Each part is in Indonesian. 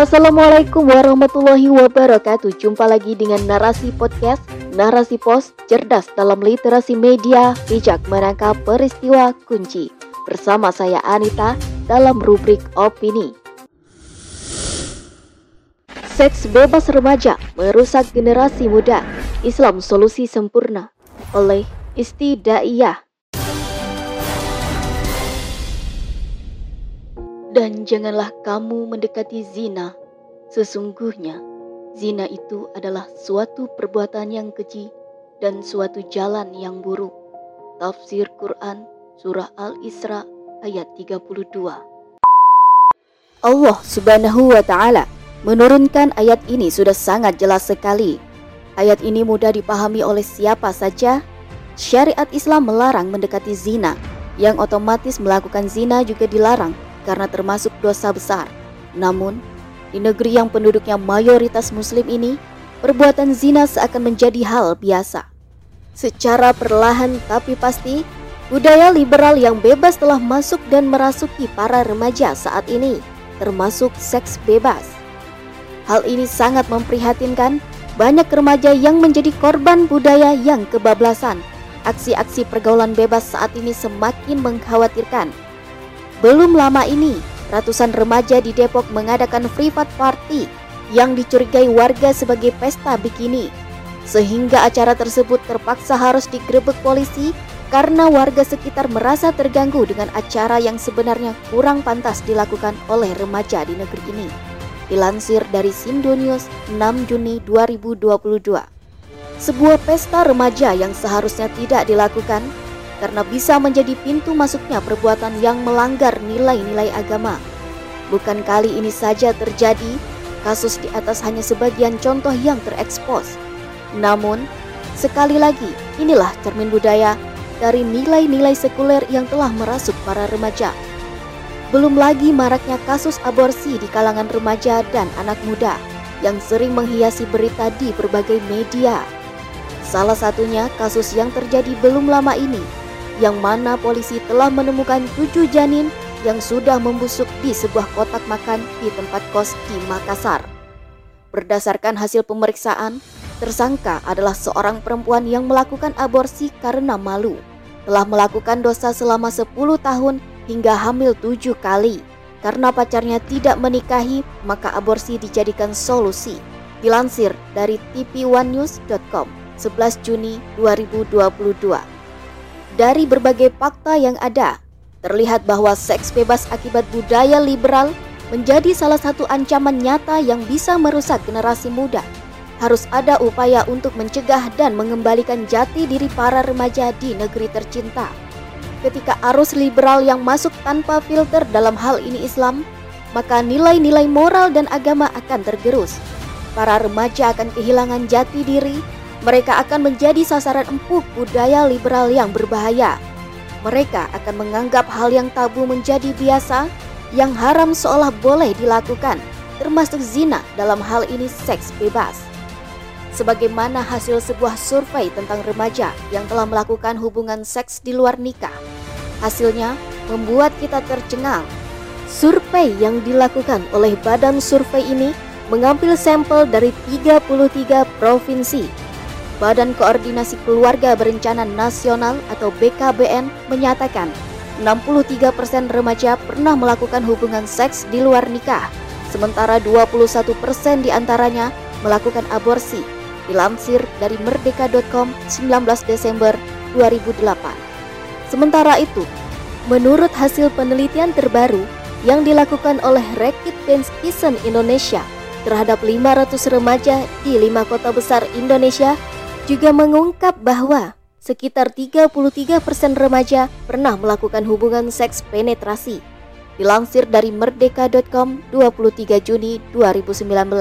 Assalamualaikum warahmatullahi wabarakatuh. Jumpa lagi dengan Narasi Podcast. Narasi Pos, cerdas dalam literasi media Bijak menangkap peristiwa kunci. Bersama saya Anita dalam rubrik Opini. Seks bebas remaja merusak generasi muda. Islam solusi sempurna. Oleh Isti Dan janganlah kamu mendekati zina. Sesungguhnya, zina itu adalah suatu perbuatan yang keji dan suatu jalan yang buruk. Tafsir Quran Surah Al-Isra ayat 32 Allah subhanahu wa ta'ala menurunkan ayat ini sudah sangat jelas sekali. Ayat ini mudah dipahami oleh siapa saja. Syariat Islam melarang mendekati zina, yang otomatis melakukan zina juga dilarang karena termasuk dosa besar. Namun, di negeri yang penduduknya mayoritas muslim ini, perbuatan zina seakan menjadi hal biasa. Secara perlahan tapi pasti, budaya liberal yang bebas telah masuk dan merasuki para remaja saat ini, termasuk seks bebas. Hal ini sangat memprihatinkan, banyak remaja yang menjadi korban budaya yang kebablasan. Aksi-aksi pergaulan bebas saat ini semakin mengkhawatirkan belum lama ini, ratusan remaja di Depok mengadakan privat party yang dicurigai warga sebagai pesta bikini. Sehingga acara tersebut terpaksa harus digerebek polisi karena warga sekitar merasa terganggu dengan acara yang sebenarnya kurang pantas dilakukan oleh remaja di negeri ini. Dilansir dari Sindonius 6 Juni 2022. Sebuah pesta remaja yang seharusnya tidak dilakukan karena bisa menjadi pintu masuknya perbuatan yang melanggar nilai-nilai agama. Bukan kali ini saja terjadi, kasus di atas hanya sebagian contoh yang terekspos. Namun, sekali lagi, inilah cermin budaya dari nilai-nilai sekuler yang telah merasuk para remaja. Belum lagi maraknya kasus aborsi di kalangan remaja dan anak muda yang sering menghiasi berita di berbagai media. Salah satunya kasus yang terjadi belum lama ini yang mana polisi telah menemukan tujuh janin yang sudah membusuk di sebuah kotak makan di tempat kos di Makassar. Berdasarkan hasil pemeriksaan, tersangka adalah seorang perempuan yang melakukan aborsi karena malu. Telah melakukan dosa selama 10 tahun hingga hamil tujuh kali. Karena pacarnya tidak menikahi, maka aborsi dijadikan solusi. Dilansir dari tv1news.com 11 Juni 2022. Dari berbagai fakta yang ada, terlihat bahwa seks bebas akibat budaya liberal menjadi salah satu ancaman nyata yang bisa merusak generasi muda. Harus ada upaya untuk mencegah dan mengembalikan jati diri para remaja di negeri tercinta. Ketika arus liberal yang masuk tanpa filter dalam hal ini Islam, maka nilai-nilai moral dan agama akan tergerus. Para remaja akan kehilangan jati diri mereka akan menjadi sasaran empuk budaya liberal yang berbahaya. Mereka akan menganggap hal yang tabu menjadi biasa, yang haram seolah boleh dilakukan, termasuk zina dalam hal ini seks bebas. Sebagaimana hasil sebuah survei tentang remaja yang telah melakukan hubungan seks di luar nikah. Hasilnya membuat kita tercengang. Survei yang dilakukan oleh badan survei ini mengambil sampel dari 33 provinsi Badan Koordinasi Keluarga Berencana Nasional atau BKBN menyatakan 63% remaja pernah melakukan hubungan seks di luar nikah, sementara 21% di antaranya melakukan aborsi, dilansir dari merdeka.com 19 Desember 2008. Sementara itu, menurut hasil penelitian terbaru yang dilakukan oleh Rekit Dance Kisen Indonesia terhadap 500 remaja di lima kota besar Indonesia juga mengungkap bahwa sekitar 33% remaja pernah melakukan hubungan seks penetrasi. Dilansir dari merdeka.com 23 Juni 2019.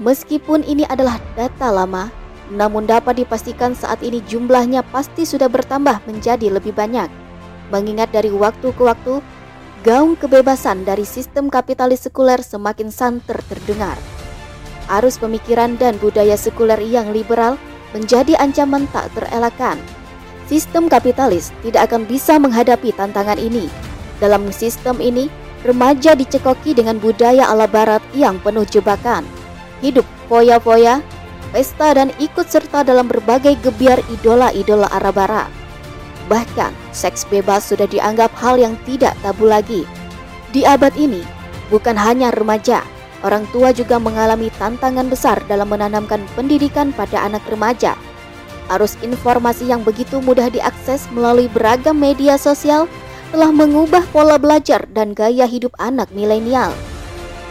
Meskipun ini adalah data lama, namun dapat dipastikan saat ini jumlahnya pasti sudah bertambah menjadi lebih banyak. Mengingat dari waktu ke waktu, gaung kebebasan dari sistem kapitalis sekuler semakin santer terdengar. Arus pemikiran dan budaya sekuler yang liberal menjadi ancaman tak terelakkan. Sistem kapitalis tidak akan bisa menghadapi tantangan ini. Dalam sistem ini, remaja dicekoki dengan budaya ala barat yang penuh jebakan. Hidup foya-foya, pesta dan ikut serta dalam berbagai gebiar idola-idola Arab Barat. Bahkan, seks bebas sudah dianggap hal yang tidak tabu lagi. Di abad ini, bukan hanya remaja, orang tua juga mengalami tantangan besar dalam menanamkan pendidikan pada anak remaja. Arus informasi yang begitu mudah diakses melalui beragam media sosial telah mengubah pola belajar dan gaya hidup anak milenial.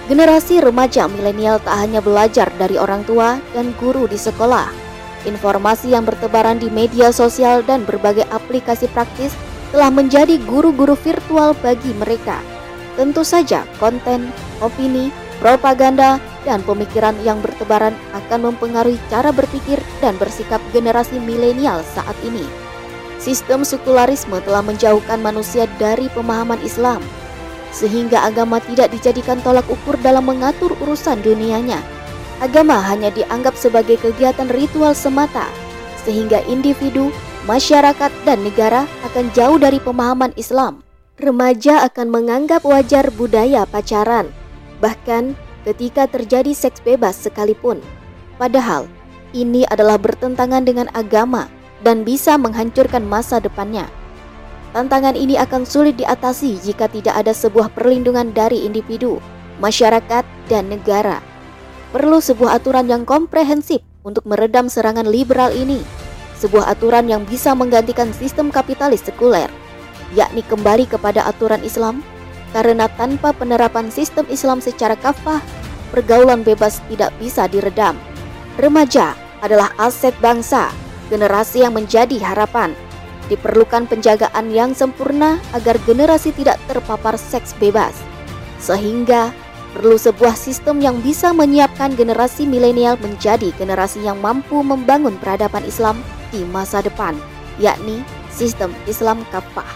Generasi remaja milenial tak hanya belajar dari orang tua dan guru di sekolah, Informasi yang bertebaran di media sosial dan berbagai aplikasi praktis telah menjadi guru-guru virtual bagi mereka. Tentu saja, konten, opini, propaganda, dan pemikiran yang bertebaran akan mempengaruhi cara berpikir dan bersikap generasi milenial saat ini. Sistem sekularisme telah menjauhkan manusia dari pemahaman Islam, sehingga agama tidak dijadikan tolak ukur dalam mengatur urusan dunianya agama hanya dianggap sebagai kegiatan ritual semata, sehingga individu, masyarakat, dan negara akan jauh dari pemahaman Islam. Remaja akan menganggap wajar budaya pacaran, bahkan ketika terjadi seks bebas sekalipun. Padahal, ini adalah bertentangan dengan agama dan bisa menghancurkan masa depannya. Tantangan ini akan sulit diatasi jika tidak ada sebuah perlindungan dari individu, masyarakat, dan negara. Perlu sebuah aturan yang komprehensif untuk meredam serangan liberal ini. Sebuah aturan yang bisa menggantikan sistem kapitalis sekuler, yakni kembali kepada aturan Islam, karena tanpa penerapan sistem Islam secara kafah, pergaulan bebas tidak bisa diredam. Remaja adalah aset bangsa, generasi yang menjadi harapan. Diperlukan penjagaan yang sempurna agar generasi tidak terpapar seks bebas, sehingga Perlu sebuah sistem yang bisa menyiapkan generasi milenial menjadi generasi yang mampu membangun peradaban Islam di masa depan, yakni sistem Islam kafah.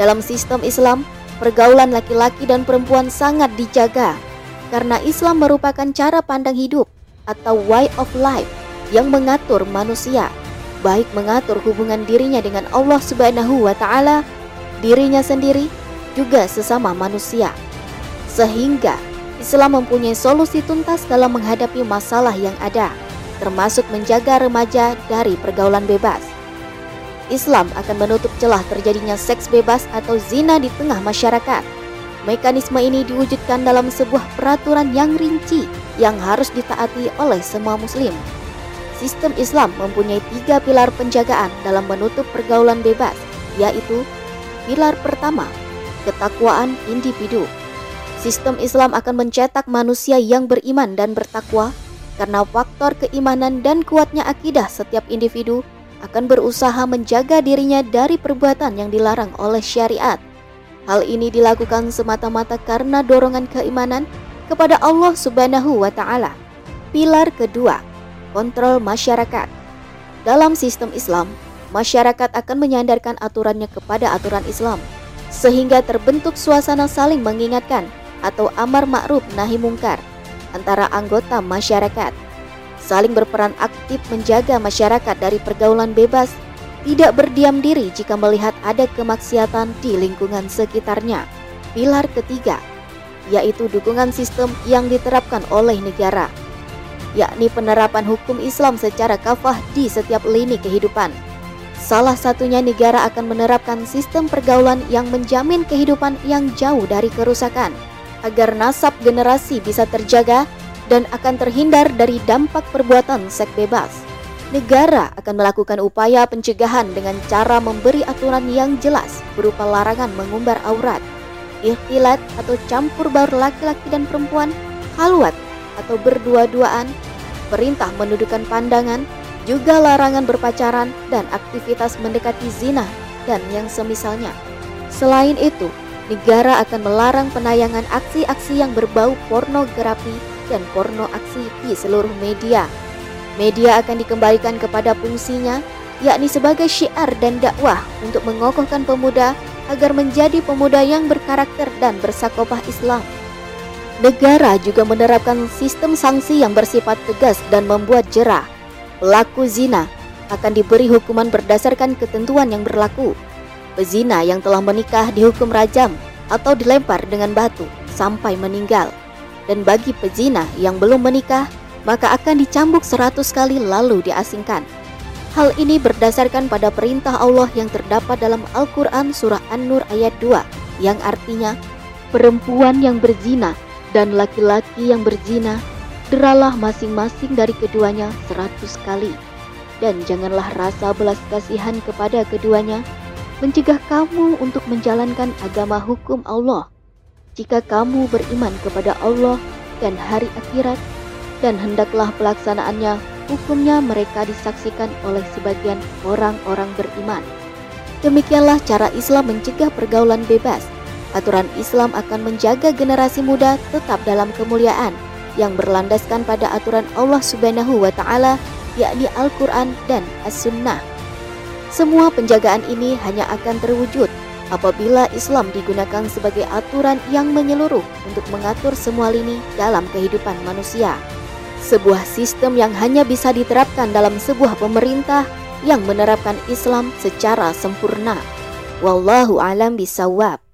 Dalam sistem Islam, pergaulan laki-laki dan perempuan sangat dijaga karena Islam merupakan cara pandang hidup atau way of life yang mengatur manusia, baik mengatur hubungan dirinya dengan Allah Subhanahu wa taala, dirinya sendiri, juga sesama manusia sehingga Islam mempunyai solusi tuntas dalam menghadapi masalah yang ada, termasuk menjaga remaja dari pergaulan bebas. Islam akan menutup celah terjadinya seks bebas atau zina di tengah masyarakat. Mekanisme ini diwujudkan dalam sebuah peraturan yang rinci yang harus ditaati oleh semua muslim. Sistem Islam mempunyai tiga pilar penjagaan dalam menutup pergaulan bebas, yaitu pilar pertama, ketakwaan individu. Sistem Islam akan mencetak manusia yang beriman dan bertakwa karena faktor keimanan dan kuatnya akidah setiap individu akan berusaha menjaga dirinya dari perbuatan yang dilarang oleh syariat. Hal ini dilakukan semata-mata karena dorongan keimanan kepada Allah Subhanahu wa taala. Pilar kedua, kontrol masyarakat. Dalam sistem Islam, masyarakat akan menyandarkan aturannya kepada aturan Islam sehingga terbentuk suasana saling mengingatkan atau amar ma'ruf nahi mungkar antara anggota masyarakat. Saling berperan aktif menjaga masyarakat dari pergaulan bebas, tidak berdiam diri jika melihat ada kemaksiatan di lingkungan sekitarnya. Pilar ketiga, yaitu dukungan sistem yang diterapkan oleh negara, yakni penerapan hukum Islam secara kafah di setiap lini kehidupan. Salah satunya negara akan menerapkan sistem pergaulan yang menjamin kehidupan yang jauh dari kerusakan agar nasab generasi bisa terjaga dan akan terhindar dari dampak perbuatan seks bebas. Negara akan melakukan upaya pencegahan dengan cara memberi aturan yang jelas berupa larangan mengumbar aurat, ikhtilat atau campur baur laki-laki dan perempuan, halwat atau berdua-duaan, perintah mendudukan pandangan, juga larangan berpacaran dan aktivitas mendekati zina dan yang semisalnya. Selain itu, negara akan melarang penayangan aksi-aksi yang berbau pornografi dan porno aksi di seluruh media. Media akan dikembalikan kepada fungsinya, yakni sebagai syiar dan dakwah untuk mengokohkan pemuda agar menjadi pemuda yang berkarakter dan bersakopah Islam. Negara juga menerapkan sistem sanksi yang bersifat tegas dan membuat jerah. Pelaku zina akan diberi hukuman berdasarkan ketentuan yang berlaku Pezina yang telah menikah dihukum rajam atau dilempar dengan batu sampai meninggal. Dan bagi pezina yang belum menikah, maka akan dicambuk seratus kali lalu diasingkan. Hal ini berdasarkan pada perintah Allah yang terdapat dalam Al-Quran Surah An-Nur ayat 2 yang artinya perempuan yang berzina dan laki-laki yang berzina deralah masing-masing dari keduanya seratus kali dan janganlah rasa belas kasihan kepada keduanya mencegah kamu untuk menjalankan agama hukum Allah jika kamu beriman kepada Allah dan hari akhirat dan hendaklah pelaksanaannya hukumnya mereka disaksikan oleh sebagian orang-orang beriman. Demikianlah cara Islam mencegah pergaulan bebas. Aturan Islam akan menjaga generasi muda tetap dalam kemuliaan yang berlandaskan pada aturan Allah Subhanahu wa taala yakni Al-Qur'an dan As-Sunnah. Semua penjagaan ini hanya akan terwujud apabila Islam digunakan sebagai aturan yang menyeluruh untuk mengatur semua lini dalam kehidupan manusia sebuah sistem yang hanya bisa diterapkan dalam sebuah pemerintah yang menerapkan Islam secara sempurna. Wallahu alam bisawab.